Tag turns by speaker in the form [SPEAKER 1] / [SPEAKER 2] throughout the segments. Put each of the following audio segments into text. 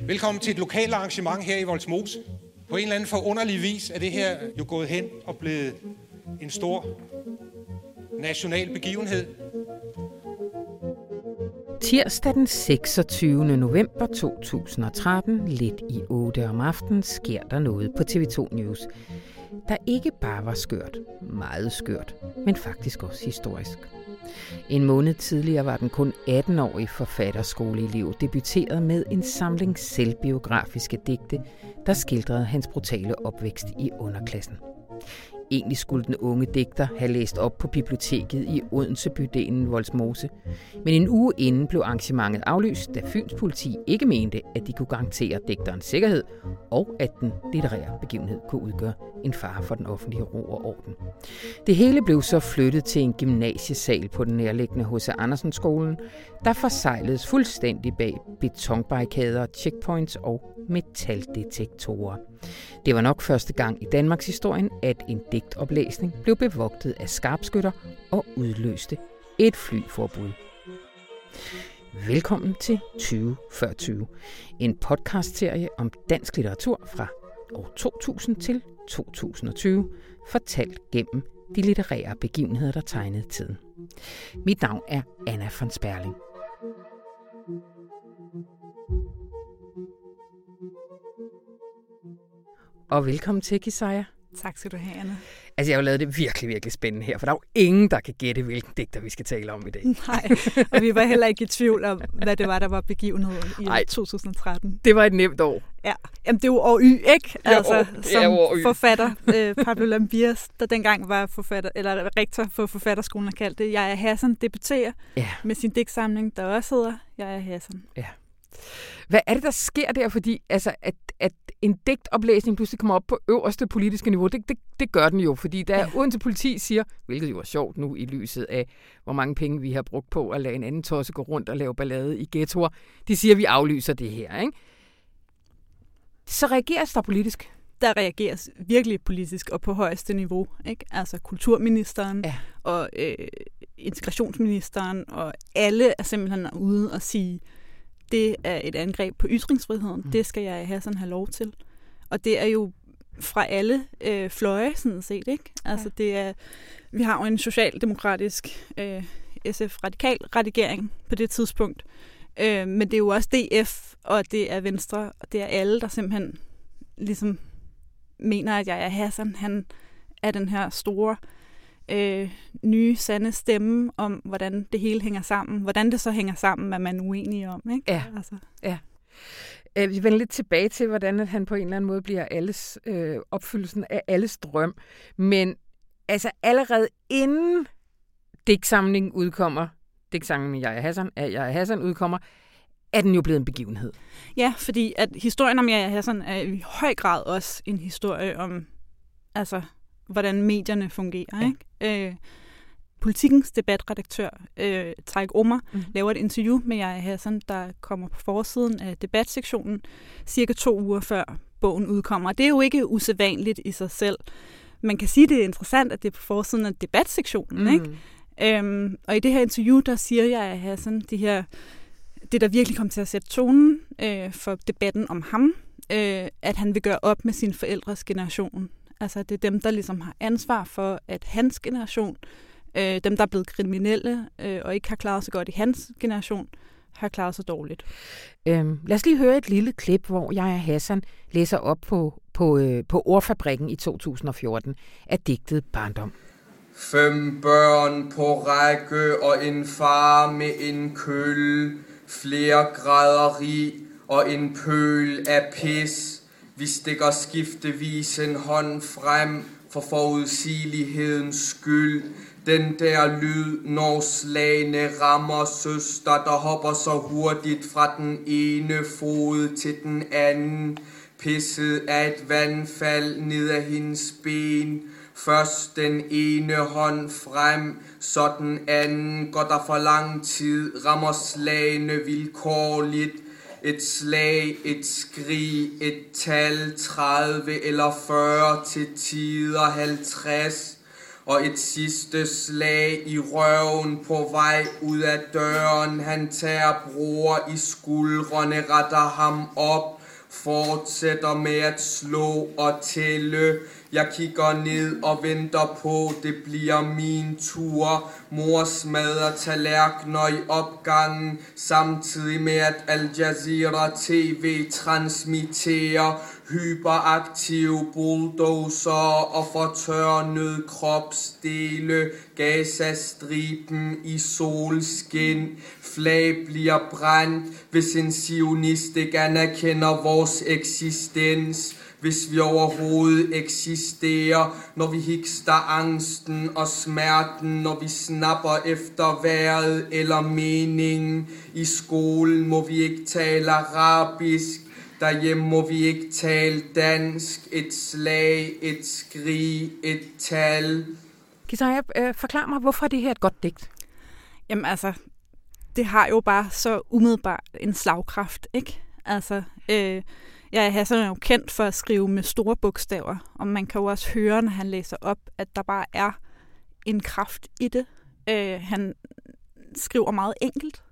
[SPEAKER 1] Velkommen til et lokalt arrangement her i Voldsmose. På en eller anden forunderlig vis er det her jo gået hen og blevet en stor national begivenhed.
[SPEAKER 2] Tirsdag den 26. november 2013, lidt i 8 om aftenen, sker der noget på TV2 News, der ikke bare var skørt, meget skørt, men faktisk også historisk. En måned tidligere var den kun 18-årige forfatterskoleelev debuteret med en samling selvbiografiske digte, der skildrede hans brutale opvækst i underklassen. Egentlig skulle den unge digter have læst op på biblioteket i Odense bydelen Voldsmose. Men en uge inden blev arrangementet aflyst, da Fyns politi ikke mente, at de kunne garantere digterens sikkerhed, og at den litterære begivenhed kunne udgøre en fare for den offentlige ro og orden. Det hele blev så flyttet til en gymnasiesal på den nærliggende H.C. Andersen skolen, der forsejledes fuldstændig bag betonbarrikader, checkpoints og metaldetektorer. Det var nok første gang i Danmarks historien, at en digtoplæsning blev bevogtet af skarpskytter og udløste et flyforbud. Velkommen til 2040, en podcastserie om dansk litteratur fra år 2000 til 2020, fortalt gennem de litterære begivenheder, der tegnede tiden. Mit navn er Anna von Sperling. Og velkommen til, Kisaya.
[SPEAKER 3] Tak skal du have, Anna.
[SPEAKER 2] Altså, jeg har jo lavet det virkelig, virkelig spændende her, for der er jo ingen, der kan gætte, hvilken digter vi skal tale om i dag.
[SPEAKER 3] Nej, og vi var heller ikke i tvivl om, hvad det var, der var begivenheden i Ej, 2013.
[SPEAKER 2] Det var et nemt år.
[SPEAKER 3] Ja, Jamen, det er jo år Y, ikke? Altså, ja, år, som år y. forfatter, øh, Pablo Lambias, der dengang var forfatter, eller rektor for forfatterskolen, har kaldt det, Jeg er Hassan, debuterer ja. med sin digtsamling, der også hedder Jeg er Hassan.
[SPEAKER 2] Ja. Hvad er det, der sker der? Fordi altså, at, at en digtoplæsning pludselig kommer op på øverste politiske niveau, det, det, det gør den jo. Fordi der ja. Odense politi siger, hvilket jo er sjovt nu i lyset af, hvor mange penge vi har brugt på at lade en anden tosse gå rundt og lave ballade i ghettoer, de siger, at vi aflyser det her. Ikke? Så reageres der politisk?
[SPEAKER 3] der reageres virkelig politisk og på højeste niveau. Ikke? Altså kulturministeren ja. og øh, integrationsministeren og alle er simpelthen ude og sige, det er et angreb på ytringsfriheden. Mm. Det skal jeg have sådan have lov til. Og det er jo fra alle øh, fløje, sådan set. Ikke? Altså, ja. det er, vi har jo en socialdemokratisk øh, SF-radikal redigering på det tidspunkt. Øh, men det er jo også DF, og det er Venstre, og det er alle, der simpelthen ligesom mener, at jeg er Hassan. Han er den her store øh, nye, sande stemme om, hvordan det hele hænger sammen. Hvordan det så hænger sammen, er man uenig om. Ikke?
[SPEAKER 2] Ja. Altså. ja. Øh, vi vender lidt tilbage til, hvordan at han på en eller anden måde bliver alles, øh, opfyldelsen af alles drøm. Men altså allerede inden digtsamlingen udkommer, digtsamlingen Jeg er Hassan, at Jeg er Hassan udkommer, er den jo blevet en begivenhed.
[SPEAKER 3] Ja, fordi at historien om Jeg er Hassan er i høj grad også en historie om altså hvordan medierne fungerer. Ja. Ikke? Øh, Politikens debatredaktør, øh, Tarik Omar, mm. laver et interview med Jaja Hassan, der kommer på forsiden af debatsektionen cirka to uger før bogen udkommer. Det er jo ikke usædvanligt i sig selv. Man kan sige, det er interessant, at det er på forsiden af debatsektionen. Mm. Ikke? Øhm, og i det her interview, der siger jeg, at Hassan, de her, det der virkelig kommer til at sætte tonen øh, for debatten om ham, øh, at han vil gøre op med sin forældres generation. Altså det er dem, der ligesom har ansvar for, at hans generation, øh, dem der er blevet kriminelle øh, og ikke har klaret sig godt i hans generation, har klaret sig dårligt.
[SPEAKER 2] Øhm, lad os lige høre et lille klip, hvor jeg og Hassan læser op på, på, øh, på Ordfabrikken i 2014 af digtet Barndom.
[SPEAKER 4] Fem børn på række og en far med en køl, flere grader rig og en pøl af pis vi stikker skiftevis en hånd frem for forudsigelighedens skyld. Den der lyd, når slagene rammer søster, der hopper så hurtigt fra den ene fod til den anden. Pisset af et vandfald ned af hendes ben. Først den ene hånd frem, så den anden går der for lang tid, rammer slagene vilkårligt et slag, et skrig, et tal, 30 eller 40 til tider 50 og et sidste slag i røven på vej ud af døren. Han tager bror i skuldrene, retter ham op, fortsætter med at slå og tælle. Jeg kigger ned og venter på, det bliver min tur. Mor smadrer tallerkener i opgangen, samtidig med at Al Jazeera TV transmitterer hyperaktive bulldozer og fortørnede kropsdele, Gazastriben i solskin. Flag bliver brændt, hvis en sionist ikke anerkender vores eksistens hvis vi overhovedet eksisterer, når vi hikster angsten og smerten, når vi snapper efter vejret eller meningen. I skolen må vi ikke tale arabisk, derhjemme må vi ikke tale dansk. Et slag, et skrig, et tal.
[SPEAKER 2] Kisaya, øh, forklar mig, hvorfor er det her et godt digt?
[SPEAKER 3] Jamen altså, det har jo bare så umiddelbart en slagkraft, ikke? Altså, øh, Ja, Hassan er jo kendt for at skrive med store bogstaver, og man kan jo også høre, når han læser op, at der bare er en kraft i det. Øh, han skriver meget enkelt.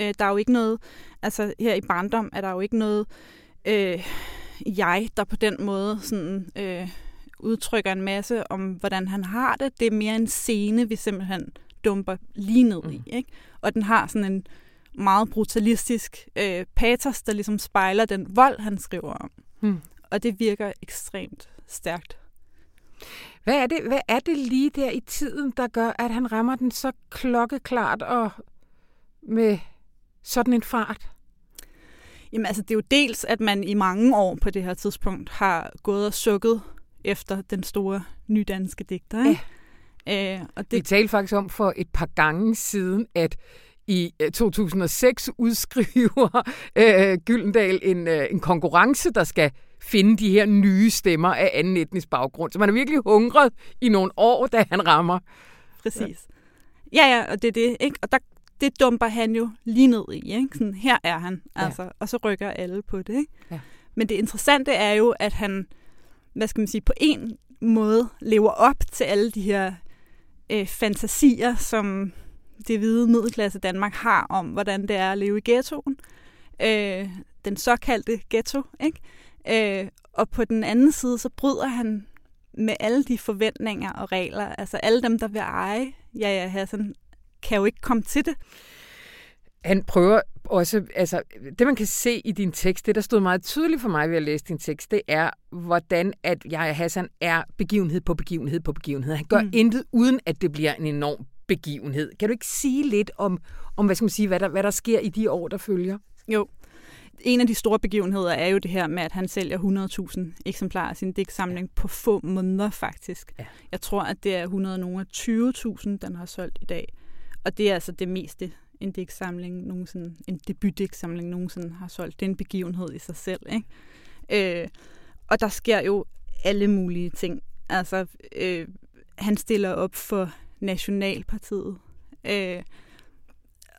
[SPEAKER 3] Øh, der er jo ikke noget, altså her i barndom er der jo ikke noget øh, jeg, der på den måde sådan, øh, udtrykker en masse om, hvordan han har det. Det er mere en scene, vi simpelthen dumper lige ned i. Mm. Ikke? Og den har sådan en meget brutalistisk øh, patos, der ligesom spejler den vold, han skriver om. Hmm. Og det virker ekstremt stærkt.
[SPEAKER 2] Hvad er, det, hvad er det lige der i tiden, der gør, at han rammer den så klokkeklart og med sådan en fart?
[SPEAKER 3] Jamen altså, det er jo dels, at man i mange år på det her tidspunkt har gået og sukket efter den store nydanske digter. Ikke?
[SPEAKER 2] Ja. Øh, og det... Vi talte faktisk om for et par gange siden, at i 2006 øh, udskriver øh, Gyldendal en, øh, en konkurrence, der skal finde de her nye stemmer af anden etnisk baggrund. Så man er virkelig hungret i nogle år, da han rammer.
[SPEAKER 3] Præcis. Ja, ja, og det er det. Ikke? Og der, det dumper han jo lige ned i. Ikke? Sådan, her er han, altså, ja. og så rykker alle på det. Ikke? Ja. Men det interessante er jo, at han, hvad skal man sige, på en måde lever op til alle de her øh, fantasier, som det hvide middelklasse Danmark har om, hvordan det er at leve i ghettoen. Øh, den såkaldte ghetto, ikke? Øh, og på den anden side, så bryder han med alle de forventninger og regler. Altså alle dem, der vil eje ja, ja, Hassan, kan jo ikke komme til det.
[SPEAKER 2] Han prøver også, altså det man kan se i din tekst, det der stod meget tydeligt for mig ved at læse din tekst, det er, hvordan at jeg Hassan er begivenhed på begivenhed på begivenhed. Han gør mm. intet, uden at det bliver en enorm begivenhed. Kan du ikke sige lidt om, om hvad, skal man sige, hvad, der, hvad der sker i de år, der følger?
[SPEAKER 3] Jo. En af de store begivenheder er jo det her med, at han sælger 100.000 eksemplarer af sin digtsamling på få måneder faktisk. Ja. Jeg tror, at det er 100 nogle af 20.000, den har solgt i dag. Og det er altså det meste, en digtsamling nogensinde, en debutdigtsamling nogensinde har solgt. Det er en begivenhed i sig selv. Ikke? Øh, og der sker jo alle mulige ting. Altså, øh, han stiller op for Nationalpartiet. Øh,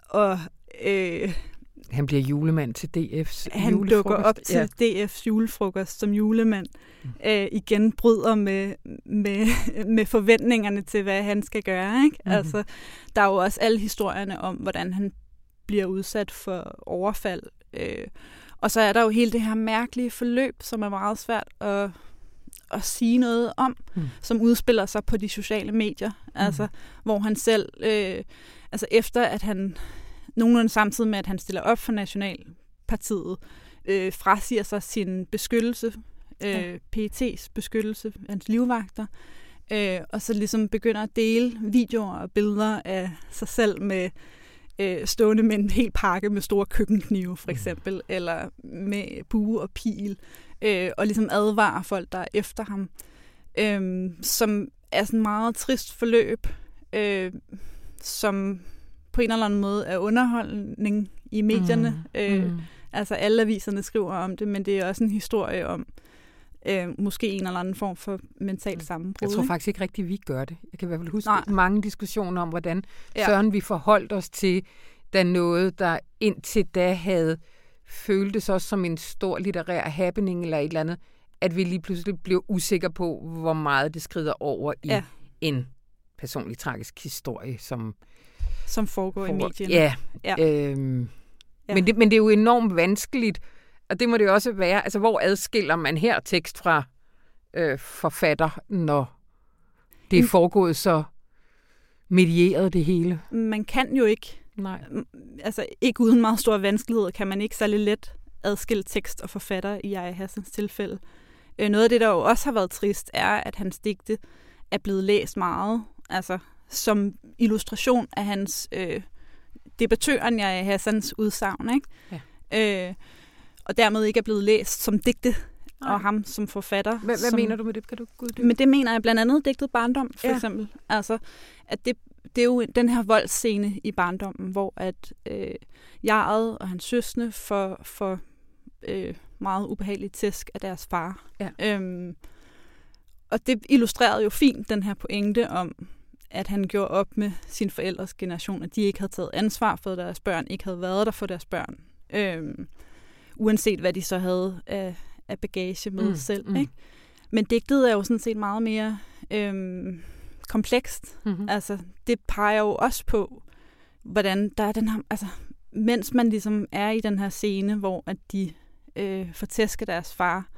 [SPEAKER 3] og øh,
[SPEAKER 2] han bliver julemand til DF's
[SPEAKER 3] Han julefrokost. dukker op til ja. DF's julefrokost som julemand. Mm. Øh, igen bryder med, med, med forventningerne til, hvad han skal gøre. Ikke? Mm-hmm. Altså, der er jo også alle historierne om, hvordan han bliver udsat for overfald. Øh, og så er der jo hele det her mærkelige forløb, som er meget svært at at sige noget om, mm. som udspiller sig på de sociale medier. Mm. Altså, hvor han selv, øh, altså efter at han, nogenlunde samtidig med, at han stiller op for Nationalpartiet, øh, frasiger sig sin beskyttelse, øh. PET's beskyttelse, hans livvagter, øh, og så ligesom begynder at dele videoer og billeder af sig selv med øh, stående med en hel pakke med store køkkenknive, for mm. eksempel, mm. eller med bue og pil, øh, og ligesom advarer folk, der er efter ham, øh, som er sådan meget trist forløb, øh, som på en eller anden måde er underholdning i medierne. Mm. Øh, mm. Altså alle aviserne skriver om det, men det er også en historie om øh, måske en eller anden form for mental sammenbrud.
[SPEAKER 2] Jeg tror faktisk ikke rigtigt, vi gør det. Jeg kan i hvert fald huske Nej. mange diskussioner om, hvordan ja. søren vi forholdt os til, da noget, der indtil da havde føltes også som en stor litterær happening eller et eller andet, at vi lige pludselig blev usikre på, hvor meget det skrider over i
[SPEAKER 3] Ja.
[SPEAKER 2] en personlig tragisk historie, som
[SPEAKER 3] som foregår i medierne.
[SPEAKER 2] Ja.
[SPEAKER 3] Ja.
[SPEAKER 2] Øhm, Ja. Men, det, men det er jo enormt vanskeligt, og det må det jo også være. Altså, hvor adskiller man her tekst fra øh, forfatter, når det er
[SPEAKER 3] Mm.
[SPEAKER 2] foregået så medieret det hele?
[SPEAKER 3] Man kan jo ikke,
[SPEAKER 2] Nej.
[SPEAKER 3] altså ikke uden meget store vanskeligheder, kan man ikke særlig let adskille tekst og forfatter i Aya Hassans tilfælde. Øh, noget af det, der jo også har været trist, er, at hans digte er blevet læst meget, altså som illustration af hans øh, debattøren Aya Hassans udsagn, ikke? Ja. Øh, og dermed ikke er blevet læst som digte
[SPEAKER 2] Nej.
[SPEAKER 3] og ham som forfatter.
[SPEAKER 2] Hvad, hvad
[SPEAKER 3] som,
[SPEAKER 2] mener du med det? Kan du uddybe?
[SPEAKER 3] Men det mener jeg blandt andet digtet Barndom, for
[SPEAKER 2] ja.
[SPEAKER 3] eksempel. Altså, at det, det er jo den her voldsscene i barndommen, hvor at øh, Jaret og hans søsne får, får øh, meget ubehageligt tæsk af deres far.
[SPEAKER 2] Ja.
[SPEAKER 3] Øhm, og det illustrerede jo fint den her pointe om, at han gjorde op med sin forældres generation, at de ikke havde taget ansvar for deres børn, ikke havde været der for deres børn. Øhm, uanset hvad de så havde af, af bagage med
[SPEAKER 2] mm,
[SPEAKER 3] selv.
[SPEAKER 2] mm.
[SPEAKER 3] Ikke? Men digtet er jo sådan set meget mere øhm, komplekst.
[SPEAKER 2] Mm-hmm.
[SPEAKER 3] Altså, det peger jo også på, hvordan der er den her... Altså, mens man ligesom er i den her scene, hvor at de øh, fortæsker deres far,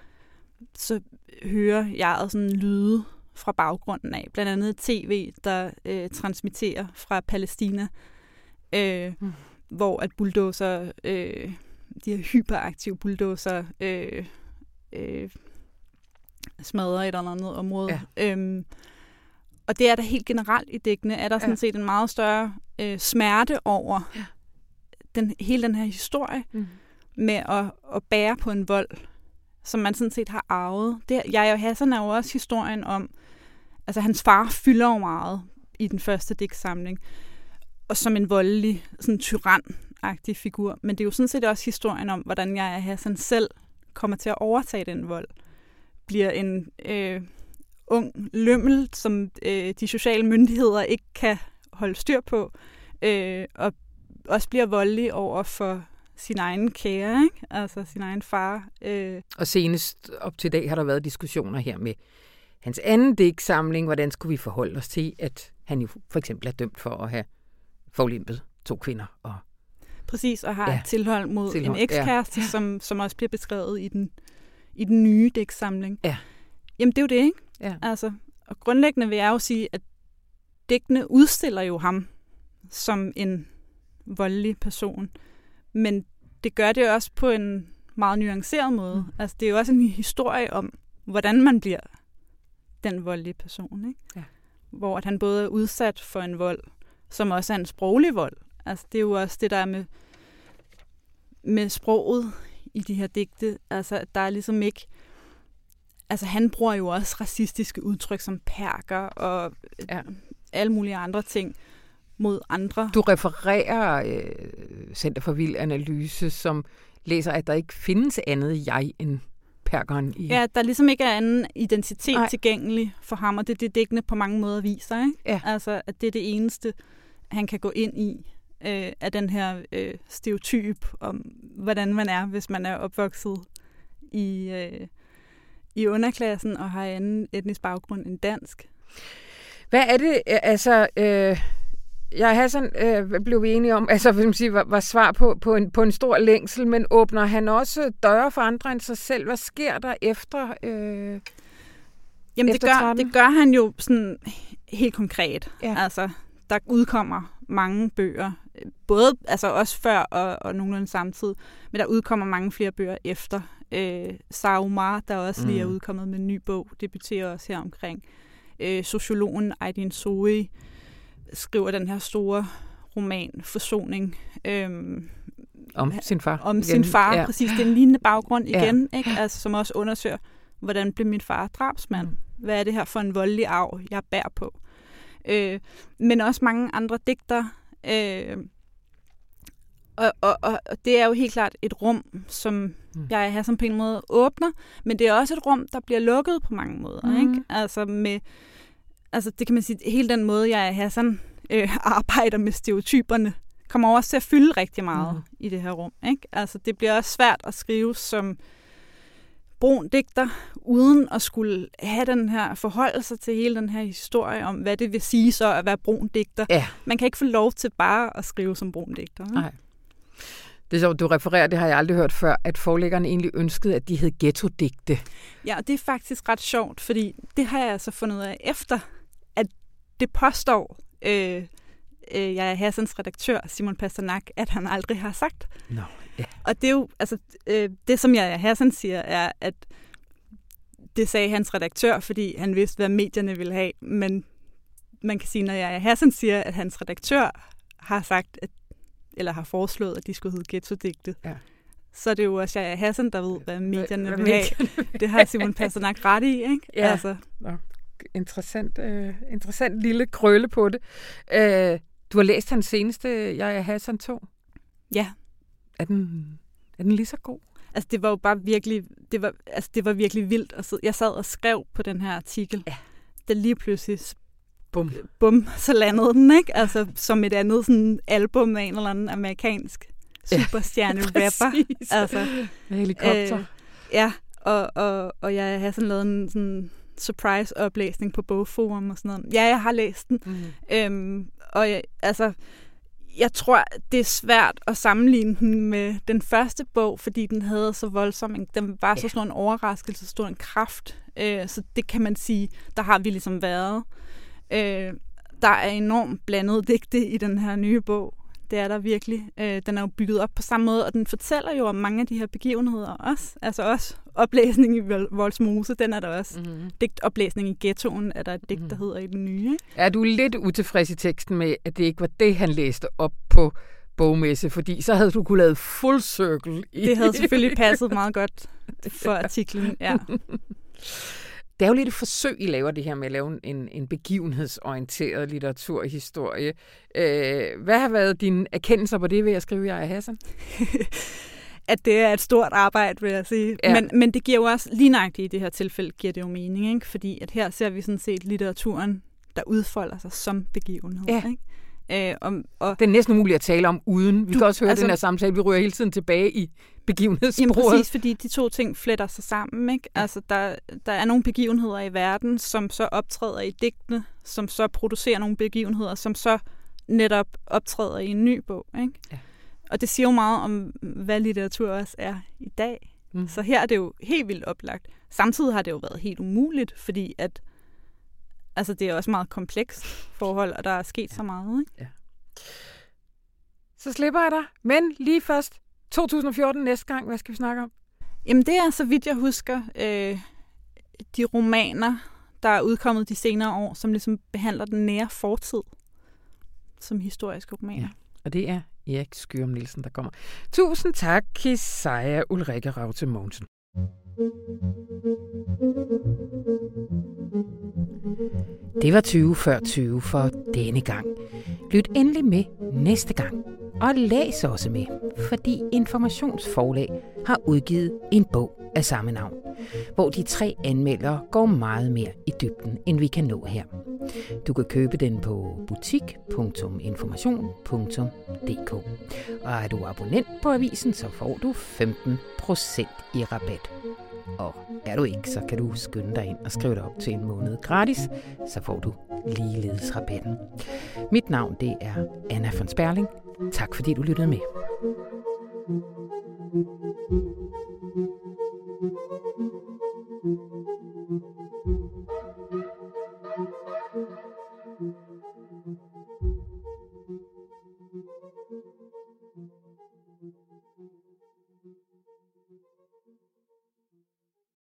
[SPEAKER 3] så hører jeg sådan lyde fra baggrunden af. Blandt andet et tv, der øh, transmitterer fra Palæstina, øh,
[SPEAKER 2] mm.
[SPEAKER 3] hvor at bulldozer, øh, de her hyperaktive bulldozer, øh, øh, smadrer et eller andet område. Ja. Øhm, og det er der helt generelt i dækkene, er der sådan
[SPEAKER 2] Ja.
[SPEAKER 3] set en meget større øh, smerte over
[SPEAKER 2] Ja.
[SPEAKER 3] den, hele den her historie
[SPEAKER 2] Mm.
[SPEAKER 3] med at, at bære på en vold, som man sådan set har arvet. Det, jeg og Hassan er jo også historien om, altså hans far fylder jo meget i den første digtsamling, og som en voldelig, sådan tyran-agtig figur. Men det er jo sådan set også historien om, hvordan jeg og Hassan selv kommer til at overtage den vold. Bliver en øh, ung lømmel, som øh, de sociale myndigheder ikke kan holde styr på, øh, og også bliver voldelig over for sin egen kære, ikke? altså sin egen far. Øh,
[SPEAKER 2] Og senest op til i dag har der været diskussioner her med hans anden digtsamling. Hvordan skulle vi forholde os til, at han jo for eksempel er dømt for at have forlimpet to kvinder. Og
[SPEAKER 3] præcis, og har
[SPEAKER 2] Ja.
[SPEAKER 3] et tilhold mod
[SPEAKER 2] Tilhold,
[SPEAKER 3] en ekskæreste,
[SPEAKER 2] ja.
[SPEAKER 3] som, som også bliver beskrevet i den, i den nye digtsamling.
[SPEAKER 2] Ja.
[SPEAKER 3] Jamen, det er jo det, ikke?
[SPEAKER 2] Ja.
[SPEAKER 3] Altså, og grundlæggende vil jeg jo sige, at digtene udstiller jo ham som en voldelig person. Men det gør det også på en meget nuanceret måde.
[SPEAKER 2] Mm.
[SPEAKER 3] Altså, det er jo også en historie om, hvordan man bliver den voldelige person. Ikke?
[SPEAKER 2] Ja.
[SPEAKER 3] Hvor at han både er udsat for en vold, som også er en sproglig vold. Altså, det er jo også det, der er med, med sproget i de her digte. Altså, at der er ligesom ikke... Altså, han bruger jo også racistiske udtryk som perker og
[SPEAKER 2] Ja.
[SPEAKER 3] ja. alle mulige andre ting mod andre.
[SPEAKER 2] Du refererer øh, Center for Vild Analyse, som læser, at der ikke findes andet jeg end perkeren i...
[SPEAKER 3] Ja, der ligesom ikke er anden identitet.
[SPEAKER 2] Nej.
[SPEAKER 3] tilgængelig for ham, og det er det, digtene på mange måder viser. Ikke?
[SPEAKER 2] Ja.
[SPEAKER 3] Altså, at det er det eneste, han kan gå ind i øh, af den her øh, stereotyp om, hvordan man er, hvis man er opvokset i, øh, i underklassen og har anden etnisk baggrund end dansk.
[SPEAKER 2] Hvad er det, øh, altså... Øh, jeg Hassan øh, blev vi enige om, altså vil man sige, var, var svar på, på, en, på en stor længsel, men åbner han også døre for andre end sig selv? Hvad sker der efter? Øh,
[SPEAKER 3] Jamen, det
[SPEAKER 2] Efter
[SPEAKER 3] gør,
[SPEAKER 2] 13?
[SPEAKER 3] det gør han jo sådan helt konkret.
[SPEAKER 2] Ja.
[SPEAKER 3] Altså, der udkommer mange bøger, øh, både altså også før og, og nogenlunde samtidig, men der udkommer mange flere bøger efter. Øh, Sarah Omar, der også lige er
[SPEAKER 2] Mm.
[SPEAKER 3] udkommet med en ny bog, debuterer også her omkring. Øh, sociologen Aydin Zoe skriver den her store roman, Forsoning, øhm,
[SPEAKER 2] om sin far.
[SPEAKER 3] om
[SPEAKER 2] igen.
[SPEAKER 3] sin far.
[SPEAKER 2] Ja.
[SPEAKER 3] Ja. Præcis, det er en lignende baggrund
[SPEAKER 2] Ja.
[SPEAKER 3] igen, ikke? Altså, som også undersøger, hvordan blev min far drabsmand?
[SPEAKER 2] Mm.
[SPEAKER 3] Hvad er det her for en voldelig arv, jeg bærer på? Øh, men også mange andre digter. Øh, og, og, og, og det er jo helt klart et rum, som
[SPEAKER 2] Mm.
[SPEAKER 3] jeg har som på en måde åbner, men det er også et rum, der bliver lukket på mange måder. Mm. Ikke? Altså med, altså det kan man sige, hele den måde, jeg er Hassan øh, arbejder med stereotyperne, kommer også til at fylde rigtig meget mm. i det her rum. Ikke? Altså, det bliver også svært at skrive som brun digter, uden at skulle have den her forholdelse til hele den her historie om, hvad det vil sige så at være brun digter.
[SPEAKER 2] Ja.
[SPEAKER 3] Man kan ikke få lov til bare at skrive som brun digter. Ikke?
[SPEAKER 2] Nej. Det er du refererer, det har jeg aldrig hørt før, at forlæggerne egentlig ønskede, at de hed ghetto-digte.
[SPEAKER 3] Ja, og det er faktisk ret sjovt, fordi det har jeg altså fundet ud af efter, at det påstår øh, øh, jeg er Hassans redaktør, Simon Pasternak, at han aldrig har sagt.
[SPEAKER 2] No, ja.
[SPEAKER 3] Og det er jo, altså, øh, det som jeg Hassan siger, er, at det sagde hans redaktør, fordi han vidste, hvad medierne ville have. Men man kan sige, når jeg Hassan siger, at hans redaktør har sagt, at, eller har foreslået, at de skulle hedde ghetto-digte,
[SPEAKER 2] ja.
[SPEAKER 3] så er det jo også jeg Hassan, der ved, hvad medierne vil have. Det har Simon Pasternak ret i, ikke?
[SPEAKER 2] Ja. Altså. Nå, interessant, øh, interessant lille krølle på det. Øh, du har læst hans seneste, Jeg er Hassan 2?
[SPEAKER 3] Ja.
[SPEAKER 2] Er den, er den lige så god?
[SPEAKER 3] Altså, det var jo bare virkelig, det var, altså, det var virkelig vildt. Altså, jeg sad og skrev på den her artikel.
[SPEAKER 2] Ja.
[SPEAKER 3] Det lige pludselig
[SPEAKER 2] bum.
[SPEAKER 3] bum, så landede den, ikke? Altså, som et andet sådan album af en eller anden amerikansk superstjerne ja.
[SPEAKER 2] Altså, Med helikopter. Øh,
[SPEAKER 3] ja, og, og, og jeg har sådan lavet en sådan surprise-oplæsning på bogforum og sådan noget. Ja, jeg har læst den. Mm. Øhm, og jeg, altså, jeg tror, det er svært at sammenligne den med den første bog, fordi den havde så voldsom, en, den var så stor en overraskelse, så stor en kraft. Øh, så det kan man sige, der har vi ligesom været. Øh, der er enormt blandet digte i den her nye bog. Det er der virkelig. Øh, den er jo bygget op på samme måde, og den fortæller jo om mange af de her begivenheder også. Altså også oplæsning i Voldsmose, den er der også. Mm-hmm. Digtoplæsning i ghettoen er der et digt, der mm-hmm. hedder i den nye.
[SPEAKER 2] Er du lidt utilfreds i teksten med, at det ikke var det, han læste op på bogmesse, fordi så havde du kunne lave full circle.
[SPEAKER 3] I det havde selvfølgelig passet meget godt for artiklen, ja.
[SPEAKER 2] Det er jo lidt et forsøg, I laver det her med at lave en, en begivenhedsorienteret litteraturhistorie. Øh, hvad har været dine erkendelser på det ved at skrive Jeg er Hassan?
[SPEAKER 3] at det er et stort arbejde, vil jeg sige. Ja. Men, men det giver jo også, lige nøjagtigt i det her tilfælde, giver det jo mening, ikke? fordi at her ser vi sådan set litteraturen, der udfolder sig som begivenhed.
[SPEAKER 2] Ja.
[SPEAKER 3] Ikke? Øh, om, og
[SPEAKER 2] det er næsten umuligt at tale om uden. Vi du, kan også høre altså, den her samtale, vi rører hele tiden tilbage i begivenhedssporet.
[SPEAKER 3] Jamen præcis, fordi de to ting fletter sig sammen. Ikke? Altså, der, der er nogle begivenheder i verden, som så optræder i digtene, som så producerer nogle begivenheder, som så netop optræder i en ny bog. Ikke? Ja. Og det siger jo meget om, hvad litteratur også er i dag. Mm. Så her er det jo helt vildt oplagt. Samtidig har det jo været helt umuligt, fordi at altså, det er også meget komplekst forhold, og der er sket ja. så meget. Ikke?
[SPEAKER 2] Ja. Så slipper jeg dig. Men lige først, 2014 næste gang, hvad skal vi snakke om?
[SPEAKER 3] Jamen det er, så vidt jeg husker, øh, de romaner, der er udkommet de senere år, som ligesom behandler den nære fortid som historiske romaner. Ja.
[SPEAKER 2] Og det er Erik Skyrum Nielsen, der kommer. Tusind tak, Kisaja Ulrike Raute Mogensen. Det var 20 før 20 for denne gang. Lyt endelig med næste gang. Og læs også med, fordi Informationsforlag har udgivet en bog af samme navn, hvor de tre anmeldere går meget mere i dybden, end vi kan nå her. Du kan købe den på butik.information.dk. Og er du abonnent på avisen, så får du 15% i rabat. Og er du ikke, så kan du skynde dig ind og skrive dig op til en måned gratis, så får du ligeledes rabatten. Mit navn det er Anna von Sperling. Tak fordi du lyttede med. Thank you.